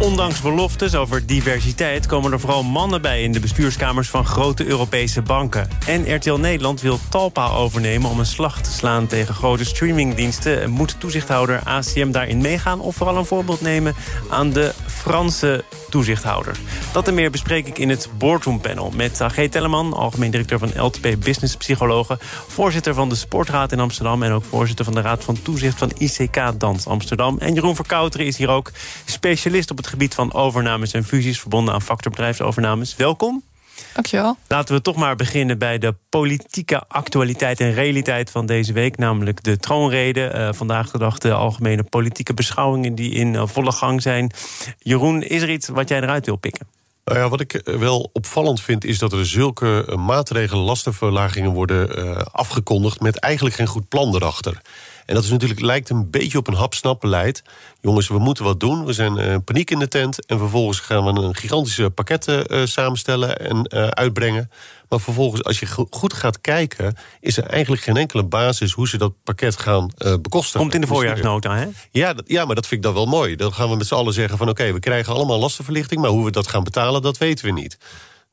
Ondanks beloftes over diversiteit komen er vooral mannen bij in de bestuurskamers van grote Europese banken. En RTL Nederland wil Talpa overnemen om een slag te slaan tegen grote streamingdiensten. Moet toezichthouder ACM daarin meegaan of vooral een voorbeeld nemen aan de Franse toezichthouders? Dat en meer bespreek ik in het Boardroom Panel met Agé Telleman, algemeen directeur van LTP Business Psychologen, voorzitter van de Sportraad in Amsterdam en ook voorzitter van de Raad van Toezicht van ICK Dans Amsterdam. En Jeroen Verkouteren is hier ook specialist op het gebied van overnames en fusies verbonden aan factorbedrijfsovernames. Welkom. Dankjewel. Laten we toch maar beginnen bij de politieke actualiteit en realiteit van deze week. Namelijk de troonrede. Uh, vandaag de dag de algemene politieke beschouwingen die in uh, volle gang zijn. Jeroen, is er iets wat jij eruit wil pikken? Nou ja, wat ik wel opvallend vind is dat er zulke maatregelen, lastenverlagingen worden uh, afgekondigd met eigenlijk geen goed plan erachter. En dat is natuurlijk, lijkt een beetje op een hap-snap-beleid. Jongens, we moeten wat doen. We zijn uh, paniek in de tent. En vervolgens gaan we een gigantische pakketten uh, samenstellen en uh, uitbrengen. Maar vervolgens, als je goed gaat kijken... is er eigenlijk geen enkele basis hoe ze dat pakket gaan bekostigen. Komt in de voorjaarsnota, hè? Ja, dat, ja, maar dat vind ik dan wel mooi. Dan gaan we met z'n allen zeggen van... oké, we krijgen allemaal lastenverlichting... maar hoe we dat gaan betalen, dat weten we niet.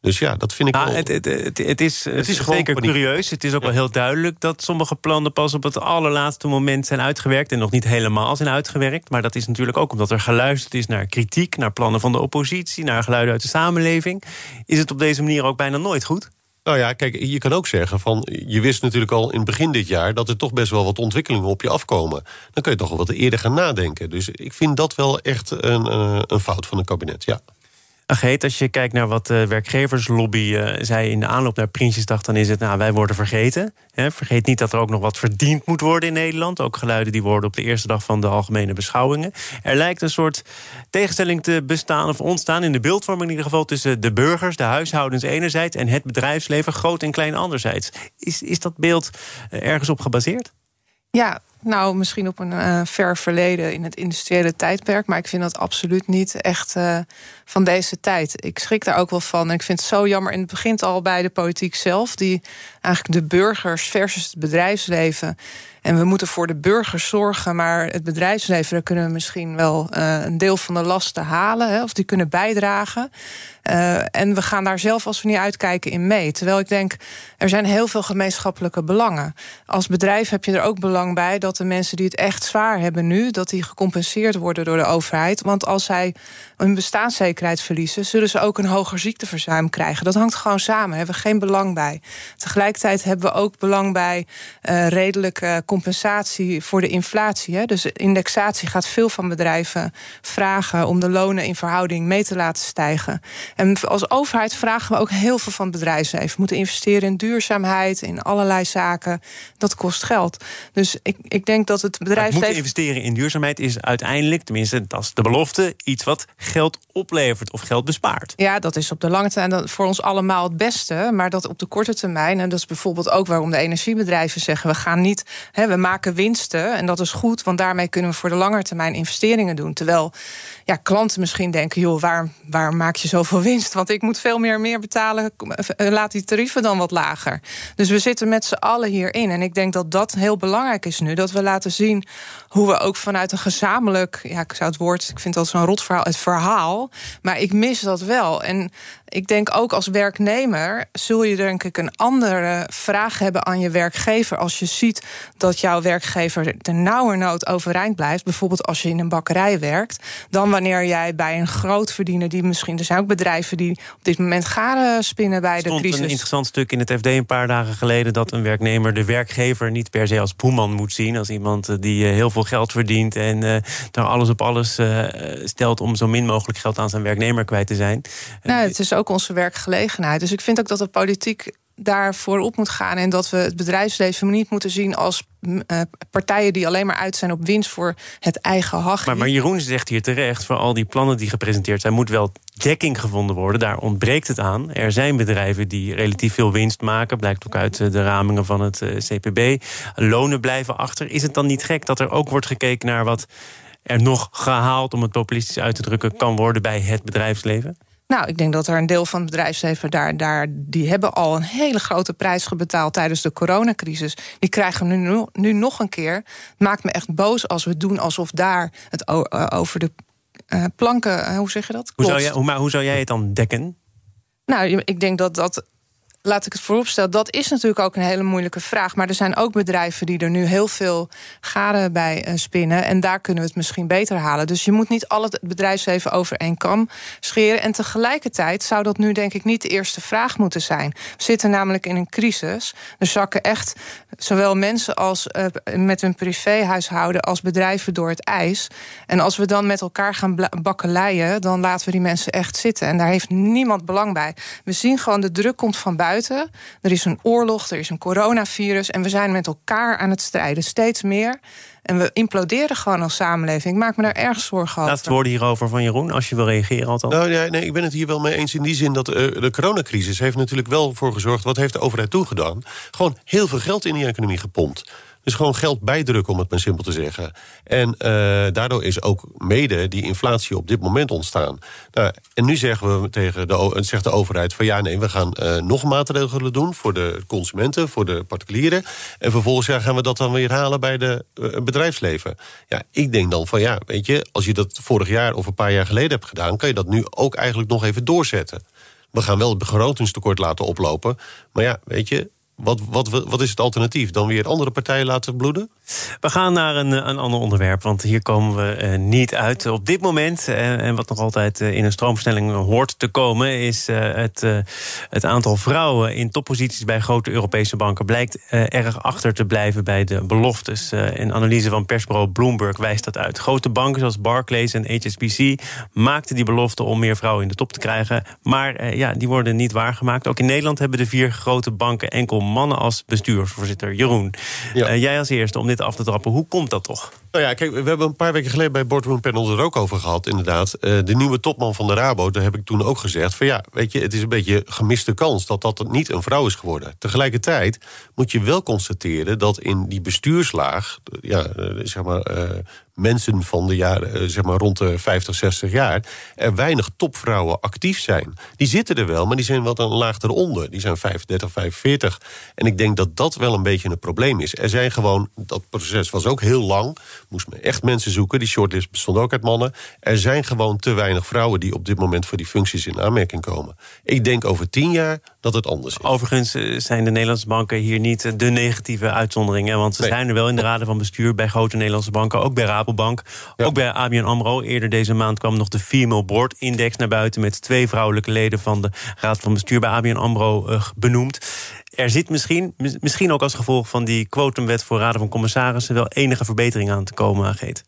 Dus ja, dat vind ik nou, wel... Het, het, het, het, is, het is zeker curieus. Het is ook wel heel duidelijk dat sommige plannen... pas op het allerlaatste moment zijn uitgewerkt... en nog niet helemaal zijn uitgewerkt. Maar dat is natuurlijk ook omdat er geluisterd is naar kritiek... naar plannen van de oppositie, naar geluiden uit de samenleving. Is het op deze manier ook bijna nooit goed? Nou ja, kijk, je kan ook zeggen van... je wist natuurlijk al in begin dit jaar... dat er toch best wel wat ontwikkelingen op je afkomen. Dan kun je toch wel wat eerder gaan nadenken. Dus ik vind dat wel echt een, eh, een fout van het kabinet, ja. Als je kijkt naar wat de werkgeverslobby uh, zei in de aanloop naar Prinsjesdag, dan is het, nou, wij worden vergeten. vergeet niet dat er ook nog wat verdiend moet worden in Nederland. Ook geluiden die worden op de eerste dag van de algemene beschouwingen. Er lijkt een soort tegenstelling te bestaan of ontstaan in de beeldvorming in ieder geval tussen de burgers, de huishoudens enerzijds en het bedrijfsleven, groot en klein anderzijds. Is, is dat beeld eh, ergens op gebaseerd? Ja, nou, misschien op een uh, ver verleden in het industriële tijdperk. Maar ik vind dat absoluut niet echt uh, van deze tijd. Ik schrik daar ook wel van. En ik vind het zo jammer. En het begint al bij de politiek zelf, die eigenlijk de burgers versus het bedrijfsleven. En we moeten voor de burgers zorgen, maar het bedrijfsleven, daar kunnen we misschien wel uh, een deel van de lasten halen, hè, of die kunnen bijdragen. En we gaan daar zelf, als we niet uitkijken, in mee. Terwijl ik denk, er zijn heel veel gemeenschappelijke belangen. Als bedrijf heb je er ook belang bij dat de mensen die het echt zwaar hebben nu, dat die gecompenseerd worden door de overheid. Want als zij hun bestaanszekerheid verliezen, zullen ze ook een hoger ziekteverzuim krijgen. Dat hangt gewoon samen, daar hebben we geen belang bij. Tegelijkertijd hebben we ook belang bij uh, redelijke compensatie voor de inflatie. Hè. Dus indexatie gaat veel van bedrijven vragen om de lonen in verhouding mee te laten stijgen. En als overheid vragen we ook heel veel van het bedrijfsleven. We moeten investeren in duurzaamheid, in allerlei zaken. Dat kost geld. Dus ik denk dat het bedrijfsleven. Moeten investeren in duurzaamheid is uiteindelijk, tenminste, dat is de belofte, iets wat geld oplevert of geld bespaart. Ja, dat is op de lange termijn voor ons allemaal het beste. Maar dat op de korte termijn, en dat is bijvoorbeeld ook waarom de energiebedrijven zeggen: we gaan niet, hè, we maken winsten. En dat is goed, want daarmee kunnen we voor de lange termijn investeringen doen. Terwijl ja, klanten misschien denken: joh, waar, waar maak je zoveel winst? Want ik moet veel meer, meer betalen. Laat die tarieven dan wat lager. Dus we zitten met z'n allen hierin. En ik denk dat dat heel belangrijk is nu. Dat we laten zien hoe we ook vanuit een gezamenlijk, ja, ik zou het woord, ik vind dat zo'n rot verhaal, het verhaal. Maar ik mis dat wel. En ik denk ook als werknemer zul je denk ik een andere vraag hebben aan je werkgever. Als je ziet dat jouw werkgever de nauwernood overeind blijft. Bijvoorbeeld als je in een bakkerij werkt. Dan wanneer jij bij een grootverdiener die misschien. Er zijn ook bedrijven die op dit moment garen spinnen bij de crisis. een interessant stuk in het FD een paar dagen geleden. Dat een werknemer de werkgever niet per se als boeman moet zien. Als iemand eh, die eh, heel veel geld verdient. En uh, daar alles op alles stelt om zo min mogelijk geld aan zijn werknemer kwijt te zijn. Nou, het is ook onze werkgelegenheid. Dus ik vind ook dat de politiek daarvoor op moet gaan. En dat we het bedrijfsleven niet moeten zien als uh, partijen die alleen maar uit zijn op winst voor het eigen hachje. Maar, maar Jeroen zegt hier terecht: voor al die plannen die gepresenteerd zijn, moet wel dekking gevonden worden. Daar ontbreekt het aan. Er zijn bedrijven die relatief veel winst maken, blijkt ook uit de ramingen van het CPB. Lonen blijven achter. Is het dan niet gek dat er ook wordt gekeken naar wat er nog gehaald, om het populistisch uit te drukken, kan worden bij het bedrijfsleven? Nou, ik denk dat er een deel van het bedrijfsleven daar, daar die hebben al een hele grote prijs betaald tijdens de coronacrisis. Die krijgen we nu, nu nog een keer. Het maakt me echt boos als we doen alsof daar het eh, over de uh, planken, uh, hoe zeg je dat? Hoe zou jij, hoe, maar hoe zou jij het dan dekken? Nou, ik denk dat dat laat ik het vooropstellen, dat is natuurlijk ook een hele moeilijke vraag. Maar er zijn ook bedrijven die er nu heel veel garen bij uh, spinnen. En daar kunnen we het misschien beter halen. Dus je moet niet al het bedrijfsleven over één kam scheren. En tegelijkertijd zou dat nu denk ik niet de eerste vraag moeten zijn. We zitten namelijk in een crisis. Er zakken echt zowel mensen als uh, met hun privéhuishouden als bedrijven door het ijs. En als we dan met elkaar gaan bakkeleien, dan laten we die mensen echt zitten. En daar heeft niemand belang bij. We zien gewoon de druk komt van buiten er is een oorlog, er is een coronavirus. En we zijn met elkaar aan het strijden, steeds meer. En we imploderen gewoon als samenleving. Ik maak me daar erg zorgen over. Laatste woorden hierover van Jeroen, als je wil reageren althans. Nou, ja, nee, ik ben het hier wel mee eens in die zin dat uh, de coronacrisis... heeft natuurlijk wel voor gezorgd, wat heeft de overheid toegedaan? Gewoon heel veel geld in die economie gepompt. Dus gewoon geld bijdrukken, om het maar simpel te zeggen. En uh, daardoor is ook mede die inflatie op dit moment ontstaan. Nou, en nu zeggen we tegen de, zegt de overheid van ja, nee, we gaan uh, nog maatregelen doen voor de consumenten, voor de particulieren. En vervolgens gaan we dat dan weer halen bij de bedrijfsleven. Ja, ik denk dan van ja, weet je, als je dat vorig jaar of een paar jaar geleden hebt gedaan, kan je dat nu ook eigenlijk nog even doorzetten. We gaan wel het begrotingstekort laten oplopen. Maar ja, weet je, wat, wat, wat is het alternatief? Dan weer andere partijen laten bloeden? We gaan naar een, een ander onderwerp, want hier komen we uh, niet uit. Op dit moment, uh, en wat nog altijd uh, in een stroomversnelling hoort te komen, is het, het aantal vrouwen in topposities bij grote Europese banken blijkt erg achter te blijven bij de beloftes. een analyse van persbureau Bloomberg wijst dat uit. Grote banken zoals Barclays en HSBC maakten die belofte om meer vrouwen in de top te krijgen, maar ja, die worden niet waargemaakt. Ook in Nederland hebben de vier grote banken enkel mannen als bestuursvoorzitter. Jeroen, ja. jij als eerste om dit af te trappen. Hoe komt dat toch? Nou ja, kijk, we hebben een paar weken geleden bij Boardroom Panel er ook over gehad, inderdaad. Uh, de nieuwe topman van de Rabo, daar heb ik toen ook gezegd... van ja, weet je, het is een beetje gemiste kans dat dat niet een vrouw is geworden. Tegelijkertijd moet je wel constateren dat in die bestuurslaag... ja, eh, zeg maar, mensen van de jaren, zeg maar rond de 50, 60 jaar... er weinig topvrouwen actief zijn. Die zitten er wel, maar die zijn wat een laag eronder. Die zijn 35, 45. En ik denk dat dat wel een beetje een probleem is. Er zijn gewoon, dat proces was ook heel lang moest men echt mensen zoeken. Die shortlist bestond ook uit mannen. Er zijn gewoon te weinig vrouwen die op dit moment voor die functies in aanmerking komen. Ik denk over tien jaar dat het anders is. Overigens eh, zijn de Nederlandse banken hier niet eh, de negatieve uitzonderingen. Want ze zijn er wel in de raden van bestuur bij grote Nederlandse banken. Ook bij Rabobank, ook bij ABN AMRO. Eerder deze maand kwam nog de Female Board Index naar buiten... met twee vrouwelijke leden van de raad van bestuur bij ABN AMRO uh, benoemd er zit misschien, misschien ook als gevolg van die quotumwet voor raden van commissarissen, wel enige verbetering aan te komen, Geet.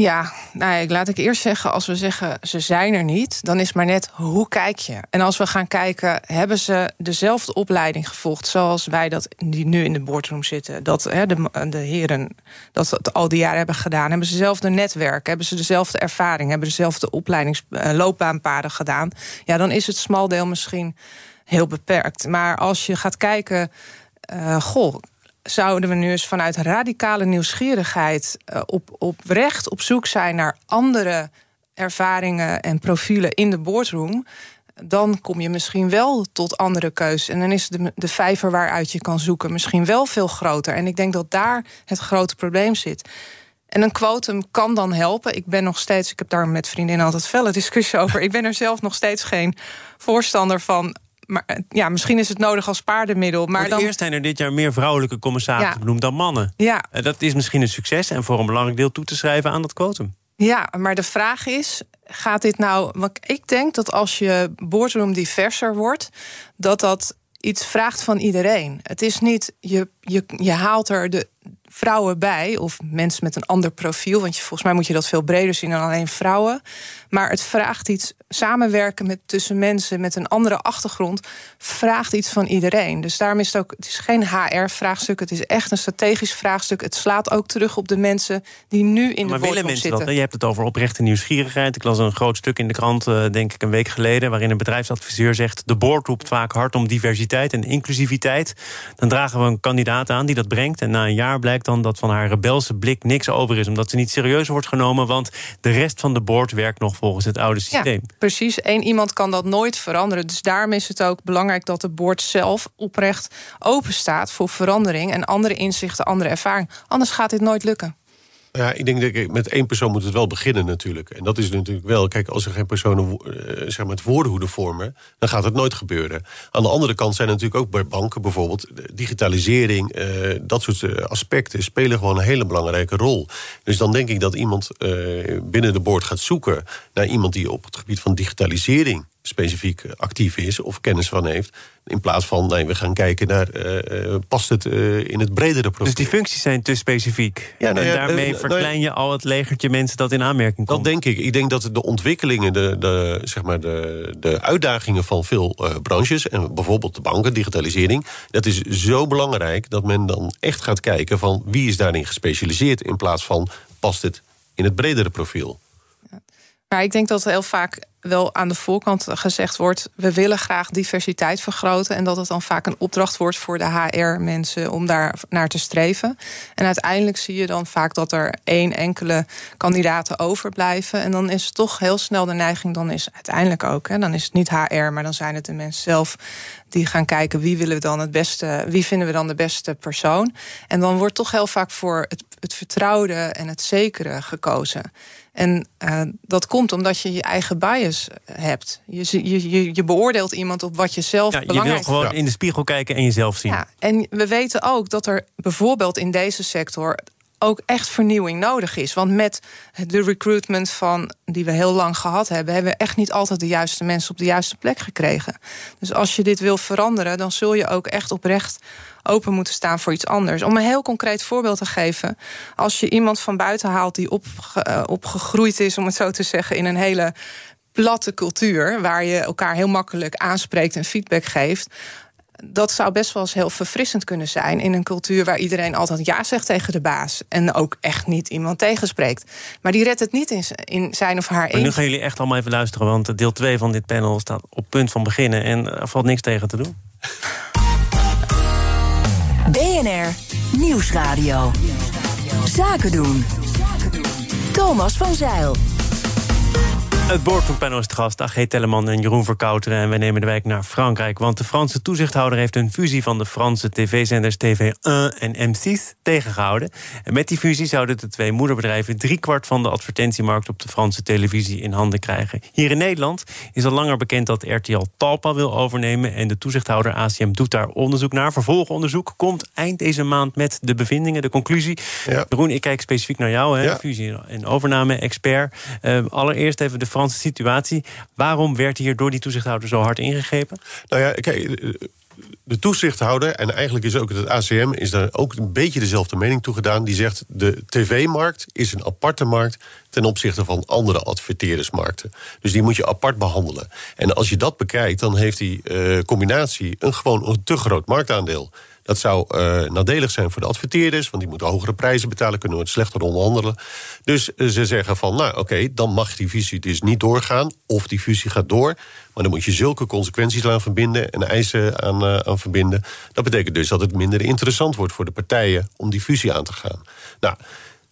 Ja, nou, laat ik eerst zeggen, als we zeggen ze zijn er niet, dan is maar net hoe kijk je. En als we gaan kijken, hebben ze dezelfde opleiding gevolgd zoals wij dat die nu in de boardroom zitten, dat hè, de, de heren dat het al die jaren hebben gedaan, hebben ze dezelfde netwerk, hebben ze dezelfde ervaring, hebben dezelfde opleidingsloopbaanpaden uh, gedaan, ja, dan is het smaldeel misschien heel beperkt. Maar als je gaat kijken, uh, goh, zouden we nu eens vanuit radicale nieuwsgierigheid uh, op, oprecht op zoek zijn naar andere ervaringen en profielen in de boardroom. Dan kom je misschien wel tot andere keuzes. En dan is de, de vijver waaruit je kan zoeken misschien wel veel groter. En ik denk dat daar het grote probleem zit. En een quotum kan dan helpen. Ik ben nog steeds, ik heb daar met vriendinnen altijd felle discussie over. Ik ben er zelf nog steeds geen voorstander van maar eh, ja, misschien is het nodig als paardenmiddel. Maar dan... Eerst zijn er dit jaar meer vrouwelijke commissarissen ja. benoemd dan mannen. Ja. Eh, dat is misschien een succes en voor een belangrijk deel toe te schrijven aan dat quotum. Ja, maar de vraag is, gaat dit nou... Want ik denk dat als je boardroom diverser wordt... dat dat iets vraagt van iedereen. Het is niet, je, je, je haalt er de vrouwen bij, of mensen met een ander profiel. Want je, volgens mij moet je dat veel breder zien dan alleen vrouwen. Maar het vraagt iets, samenwerken met, tussen mensen met een andere achtergrond, vraagt iets van iedereen. Dus daarom is het ook, het is geen HR-vraagstuk, het is echt een strategisch vraagstuk. Het slaat ook terug op de mensen die nu in maar de willen mensen zitten. Dat, je hebt het over oprechte nieuwsgierigheid. Ik las een groot stuk in de krant, uh, denk ik een week geleden, waarin een bedrijfsadviseur zegt: de board roept vaak hard om diversiteit en inclusiviteit. Dan dragen we een kandidaat kandidaat aan die dat brengt. En na een jaar blijkt dan dat van haar rebelse blik niks over is. Omdat ze niet serieus wordt genomen. Want de rest van de board werkt nog volgens het oude systeem. Ja, precies. Eén iemand kan dat nooit veranderen. Dus daarom is het ook belangrijk dat de board zelf oprecht open staat voor verandering. En andere inzichten, andere ervaring. Anders gaat dit nooit lukken. Ja, ik denk dat met één persoon moet het wel beginnen natuurlijk. En dat is natuurlijk wel, kijk, als er geen personen uh, zeg maar het woordenhoeden vormen... dan gaat het nooit gebeuren. Aan de andere kant zijn natuurlijk ook bij banken bijvoorbeeld... digitalisering, uh, dat soort eh, aspecten spelen gewoon een hele belangrijke rol. Dus dan denk ik dat iemand binnen de boord gaat zoeken... naar iemand die op het gebied van digitalisering specifiek actief is of kennis van heeft. In plaats van, nee, we gaan kijken naar, uh, past het uh, in het bredere profiel. Dus die functies zijn te specifiek. Ja, nou ja, en daarmee uh, verklein je al het legertje mensen dat in aanmerking komt. Dat denk ik. Ik denk dat de ontwikkelingen, de, de, zeg maar de, de uitdagingen van veel branches... en bijvoorbeeld de banken, digitalisering... dat is zo belangrijk dat men dan echt gaat kijken... van wie is daarin gespecialiseerd... in plaats van, past het in het bredere profiel. Maar ik denk dat heel vaak wel aan de voorkant gezegd wordt: we willen graag diversiteit vergroten. En dat het dan vaak een opdracht wordt voor de HR-mensen om daar naar te streven. En uiteindelijk zie je dan vaak dat er één enkele kandidaten overblijven. En dan is het toch heel snel de neiging, dan is uiteindelijk ook, hè, dan is het niet HR, maar dan zijn het de mensen zelf die gaan kijken wie willen we dan het beste, wie vinden we dan de beste persoon. En dan wordt toch heel vaak voor het, het vertrouwde en het zekere gekozen. En uh, dat komt omdat je je eigen bias hebt. Je, je, je beoordeelt iemand op wat je zelf ja, belangrijk vindt. Je wil gewoon in de spiegel kijken en jezelf zien. Ja, en we weten ook dat er bijvoorbeeld in deze sector ook echt vernieuwing nodig is. Want met de recruitment van die we heel lang gehad hebben, hebben we echt niet altijd de juiste mensen op de juiste plek gekregen. Dus als je dit wil veranderen, dan zul je ook echt oprecht open moeten staan voor iets anders. Om een heel concreet voorbeeld te geven. Als je iemand van buiten haalt die opge opgegroeid is, om het zo te zeggen, in een hele platte cultuur, waar je elkaar heel makkelijk aanspreekt en feedback geeft dat zou best wel eens heel verfrissend kunnen zijn in een cultuur waar iedereen altijd ja zegt tegen de baas en ook echt niet iemand tegenspreekt. Maar die redt het niet in, in zijn of haar. Maar nu gaan jullie echt allemaal even luisteren, want deel 2 van dit panel staat op punt van beginnen en er valt niks tegen te doen. BNR Nieuwsradio. Zaken doen. Thomas van Zeil. Het boardroompanel is te gast, Agé Telleman en Jeroen Verkouteren. En wij nemen de wijk naar Frankrijk. Want de Franse toezichthouder heeft een fusie van de Franse tv-zenders TV1 en M6 tegengehouden. En met die fusie zouden de twee moederbedrijven driekwart van de advertentiemarkt op de Franse televisie in handen krijgen. Hier in Nederland is al langer bekend dat RTL Talpa wil overnemen. En de toezichthouder ACM doet daar onderzoek naar. Vervolgonderzoek komt eind deze maand met de bevindingen, de conclusie. Ja. Jeroen, ik kijk specifiek naar jou, hè, ja. fusie- en overname-expert. Uh, allereerst even de Franse situatie. Waarom werd hier door die toezichthouder zo hard ingegrepen? Nou ja, kijk, de toezichthouder, en eigenlijk is ook het ACM, is daar ook een beetje dezelfde mening toe gedaan. Die zegt: de tv-markt is een aparte markt ten opzichte van andere adverteerdersmarkten. Dus die moet je apart behandelen. En als je dat bekijkt, dan heeft die uh, combinatie een gewoon een te groot marktaandeel. Dat zou uh, nadelig zijn voor de adverteerders, want die moeten hogere prijzen betalen, kunnen het slechter onderhandelen. Dus uh, ze zeggen van, nou oké, dan mag die fusie dus niet doorgaan, of die fusie gaat door. Maar dan moet je zulke consequenties aan verbinden en eisen aan, uh, aan verbinden. Dat betekent dus dat het minder interessant wordt voor de partijen om die fusie aan te gaan. Nou.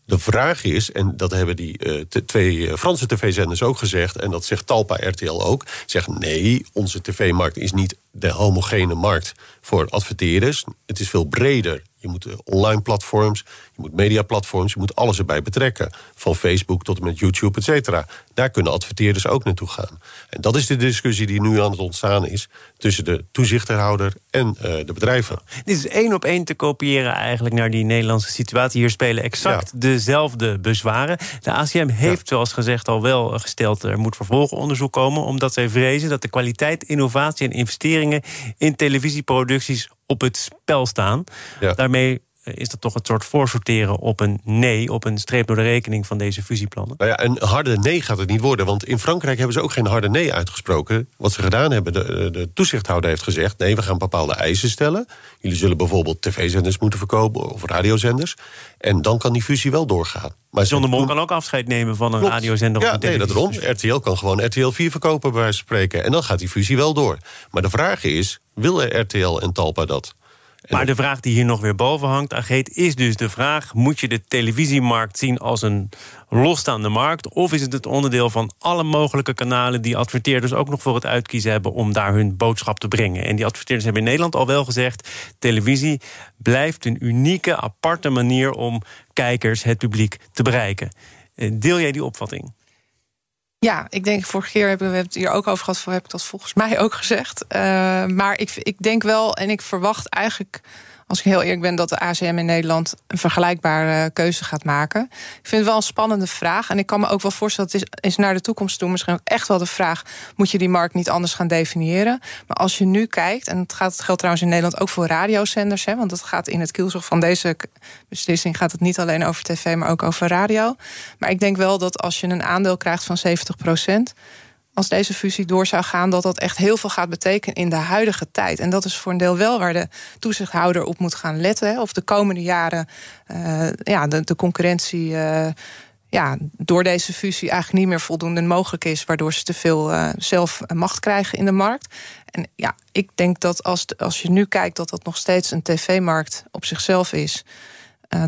De vraag is, en dat hebben die uh, twee Franse tv-zenders ook gezegd... en dat zegt Talpa RTL ook, zegt nee, onze tv-markt is niet de homogene markt voor adverteerders. Het is veel breder. Je moet online platforms, je moet mediaplatforms, je moet alles erbij betrekken. Van Facebook tot en met YouTube, et cetera. Daar kunnen adverteerders ook naartoe gaan. En dat is de discussie die nu aan het ontstaan is tussen de toezichthouder en uh, de bedrijven. Dit is één op één te kopiëren eigenlijk naar die Nederlandse situatie. Hier spelen exact ja. dezelfde bezwaren. De ACM heeft, ja. zoals gezegd, al wel gesteld... er moet vervolgonderzoek komen, omdat zij vrezen dat de kwaliteit, innovatie en investeringen in televisieproducties op het spel staan. Ja. Daarmee is dat toch een soort voorsorteren op een nee, op een streep door de rekening van deze fusieplannen? Nou ja, een harde nee gaat het niet worden. Want in Frankrijk hebben ze ook geen harde nee uitgesproken. Wat ze gedaan hebben, de, de toezichthouder heeft gezegd: nee, we gaan bepaalde eisen stellen. Jullie zullen bijvoorbeeld tv-zenders moeten verkopen of radiozenders. En dan kan die fusie wel doorgaan. Maar John de Mol kan ook afscheid nemen van een Klopt. radiozender ja, of een nee, dat erom. RTL kan gewoon RTL 4 verkopen, bij wijze van spreken. En dan gaat die fusie wel door. Maar de vraag is, willen RTL en Talpa dat? Maar de vraag die hier nog weer boven hangt, Ageet, is dus de vraag: moet je de televisiemarkt zien als een losstaande markt? Of is het het onderdeel van alle mogelijke kanalen die adverteerders ook nog voor het uitkiezen hebben om daar hun boodschap te brengen? En die adverteerders hebben in Nederland al wel gezegd: televisie blijft een unieke, aparte manier om kijkers, het publiek te bereiken. Eh, deel jij die opvatting? Ja, ik denk, vorige keer hebben we het hier ook over gehad, heb ik dat volgens mij ook gezegd. Uh, maar ik, ik denk wel, en ik verwacht eigenlijk als ik heel eerlijk ben, dat de ACM in Nederland een vergelijkbare keuze gaat maken. Ik vind het wel een spannende vraag. En ik kan me ook wel voorstellen, dat is, is naar de toekomst toe misschien ook echt wel de vraag: moet je die markt niet anders gaan definiëren? Maar als je nu kijkt, en het, gaat, het geldt trouwens in Nederland ook voor radiozenders, hè, want dat gaat in het kielzog van deze beslissing gaat het niet alleen over tv, maar ook over radio. Maar ik denk wel dat als je een aandeel krijgt van 70 procent als deze fusie door zou gaan, dat dat echt heel veel gaat betekenen in de huidige tijd. En dat is voor een deel wel waar de toezichthouder op moet gaan letten. Of de komende jaren uh, ja, de, concurrentie. Uh, ja, door deze fusie eigenlijk niet meer voldoende mogelijk is, waardoor ze te veel uh, zelf macht krijgen in de markt. En ja, ik denk dat als, als je nu kijkt dat dat nog steeds een tv-markt op zichzelf is,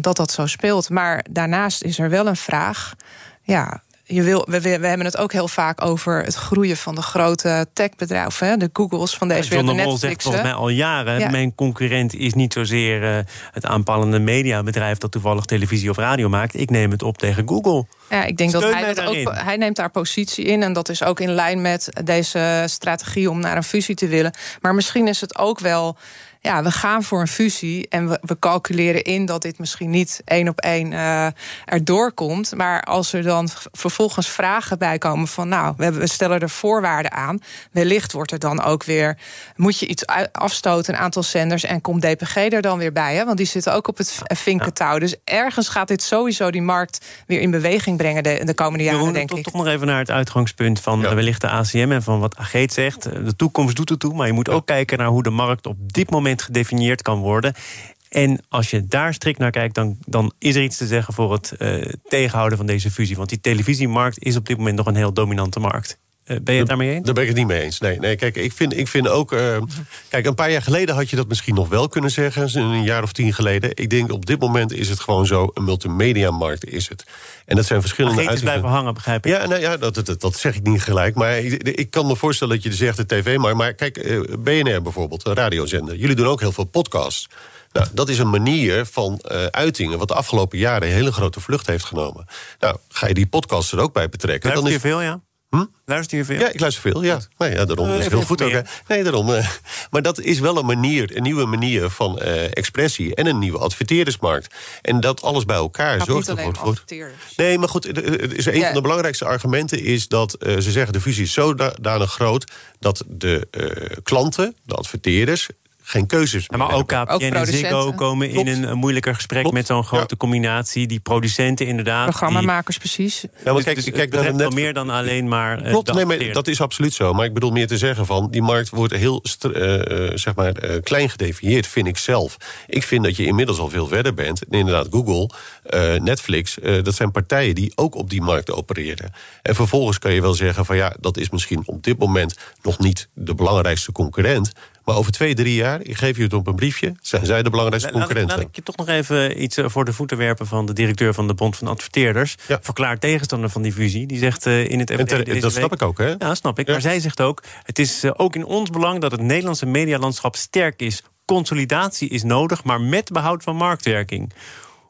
dat dat zo speelt. Maar daarnaast is er wel een vraag. Ja, je wil, we, we, hebben het ook heel vaak over het groeien van de grote techbedrijven, de Googles van deze wereld. John de Mol zegt volgens mij al jaren: mijn concurrent is niet zozeer uh, het aanpalende mediabedrijf dat toevallig televisie of radio maakt. Ik neem het op tegen Google. Ja, ik denk dat hij, dat ook, hij neemt daar positie in. En dat is ook in lijn met deze strategie om naar een fusie te willen. Maar misschien is het ook wel ja, we gaan voor een fusie en we, we calculeren in dat dit misschien niet één op één uh, erdoor komt. Maar als er dan vervolgens vragen bij komen van, nou, we, hebben, we stellen er voorwaarden aan. Wellicht wordt er dan ook weer, moet je iets afstoten, een aantal zenders en komt DPG er dan weer bij, hè? want die zitten ook op het vinkentouw. Dus ergens gaat dit sowieso die markt weer in beweging brengen de, de komende jaren, Jeroen, denk toch, ik. Toch nog even naar het uitgangspunt van ja. wellicht de ACM en van wat Ageet zegt. De toekomst doet het toe, maar je moet ook kijken naar hoe de markt op dit moment gedefinieerd kan worden. En als je daar strikt naar kijkt, dan, dan is er iets te zeggen voor het uh, tegenhouden van deze fusie. Want die televisiemarkt is op dit moment nog een heel dominante markt. Uh, ben je het daarmee eens? Daar ben ik het niet mee eens. Nee, nee kijk, ik vind, ik vind ook. Uh, kijk, een paar jaar geleden had je dat misschien nog wel kunnen zeggen. Een jaar of tien geleden. Ik denk op dit moment is het gewoon zo. Een multimedia-markt is het. En dat zijn verschillende uit. blijven hangen, begrijp ik. Ja, nou ja dat, dat, dat, zeg ik niet gelijk. Maar ik, ik kan me voorstellen dat je zegt de tv. Maar, maar kijk, BNR bijvoorbeeld, een radiozender. Jullie doen ook heel veel podcasts. Nou, dat is een manier van uh, uitingen... wat de afgelopen jaren een hele grote vlucht heeft genomen. Nou, ga je die podcast er ook bij betrekken... Luister dan is... je veel, ja? Hm? Luister je veel? Ja, ik luister veel, ja. Nee, ja daarom uh, is heel goed ook. Nee, daarom. Uh, maar dat is wel een manier, een nieuwe manier van uh, expressie... en een nieuwe adverteerdersmarkt. En dat alles bij elkaar maar zorgt ervoor... voor. Nee, maar goed, is een van de belangrijkste argumenten is dat ze zeggen... de fusie is zodanig groot dat de klanten, de adverteerders geen keuzes Maar ook KPN en Ziggo komen in een, moeilijker gesprek... Klopt. met zo'n grote ja. combinatie. Die producenten inderdaad. Programmamakers, precies. Ja, maar kijk, dus, kijk, het net... meer dan alleen maar... Klopt, nee, maar dat is absoluut zo. Maar ik bedoel meer te zeggen van... die markt wordt heel uh, zeg maar, uh, klein gedefinieerd, vind ik zelf. Ik vind dat je inmiddels al veel verder bent. En inderdaad, Google, Netflix... dat zijn partijen die ook op die markt opereren. En vervolgens kan je wel zeggen van... ja, dat is misschien op dit moment nog niet de belangrijkste concurrent... Maar over twee, drie jaar, ik geef je het op een briefje... zijn zij de belangrijkste concurrenten. Laat ik, laat ik je toch nog even iets voor de voeten werpen... van de directeur van de Bond van Adverteerders. Ja. Verklaard tegenstander van die fusie. Die zegt uh, in het FD Dat snap ik ook, hè? Ja, snap ik. Ja. Maar zij zegt ook... het is uh, ook in ons belang dat het Nederlandse medialandschap sterk is. Consolidatie is nodig, maar met behoud van marktwerking.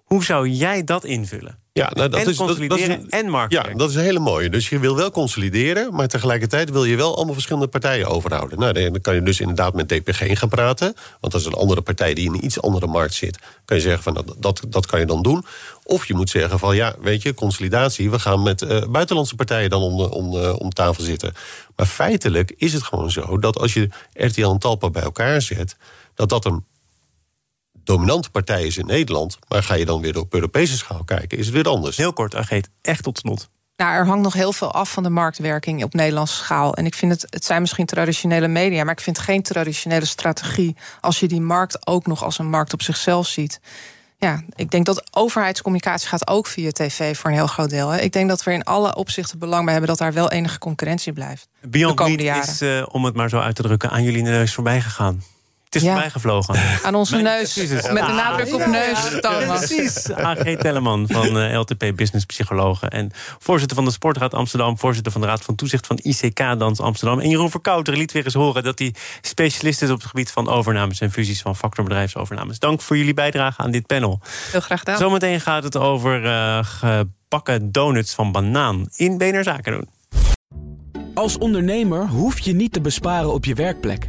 Hoe zou jij dat invullen? Ja, nou, dat en is, consolideren dat, dat is, en marktwerk. Ja, dat is een hele mooie. Dus je wil wel consolideren, maar tegelijkertijd wil je wel allemaal verschillende partijen overhouden. Nou, dan kan je dus inderdaad met DPG gaan praten. Want dat is een andere partij die in een iets andere markt zit. Kan je zeggen van dat, dat, dat kan je dan doen. Of je moet zeggen van ja, weet je, consolidatie. We gaan met uh, buitenlandse partijen dan om, om, om tafel zitten. Maar feitelijk is het gewoon zo dat als je RTL en Talpa bij elkaar zet, dat dat een dominante partij is in Nederland. Maar ga je dan weer op Europese schaal kijken, is het weer anders. Heel kort, Ageet, echt tot slot. Nou, er hangt nog heel veel af van de marktwerking op Nederlandse schaal. En ik vind het, het zijn misschien traditionele media, maar ik vind geen traditionele strategie als je die markt ook nog als een markt op zichzelf ziet. Ja, ik denk dat overheidscommunicatie gaat ook via tv voor een heel groot deel. Hè. Ik denk dat we in alle opzichten belang bij hebben dat daar wel enige concurrentie blijft. Beyond Meat is, uh, om het maar zo uit te drukken, aan jullie neus voorbij gegaan. Het is Ja. voorbij gevlogen. Aan onze neus. Met de Ah, nadruk op ja, neus, ja, Thomas. Precies. AG Telleman van eh, LTP Business Psychologen. En voorzitter van de Sportraad Amsterdam. Voorzitter van de Raad van Toezicht van ICK Dans Amsterdam. En Jeroen Verkouter liet weer eens horen dat hij specialist is op het gebied van overnames en fusies van factorbedrijfsovernames. Dank voor jullie bijdrage aan dit panel. Heel graag gedaan. Zometeen gaat het over eh, gebakken donuts van banaan in BNR Zaken doen. Als ondernemer hoef je niet te besparen op je werkplek.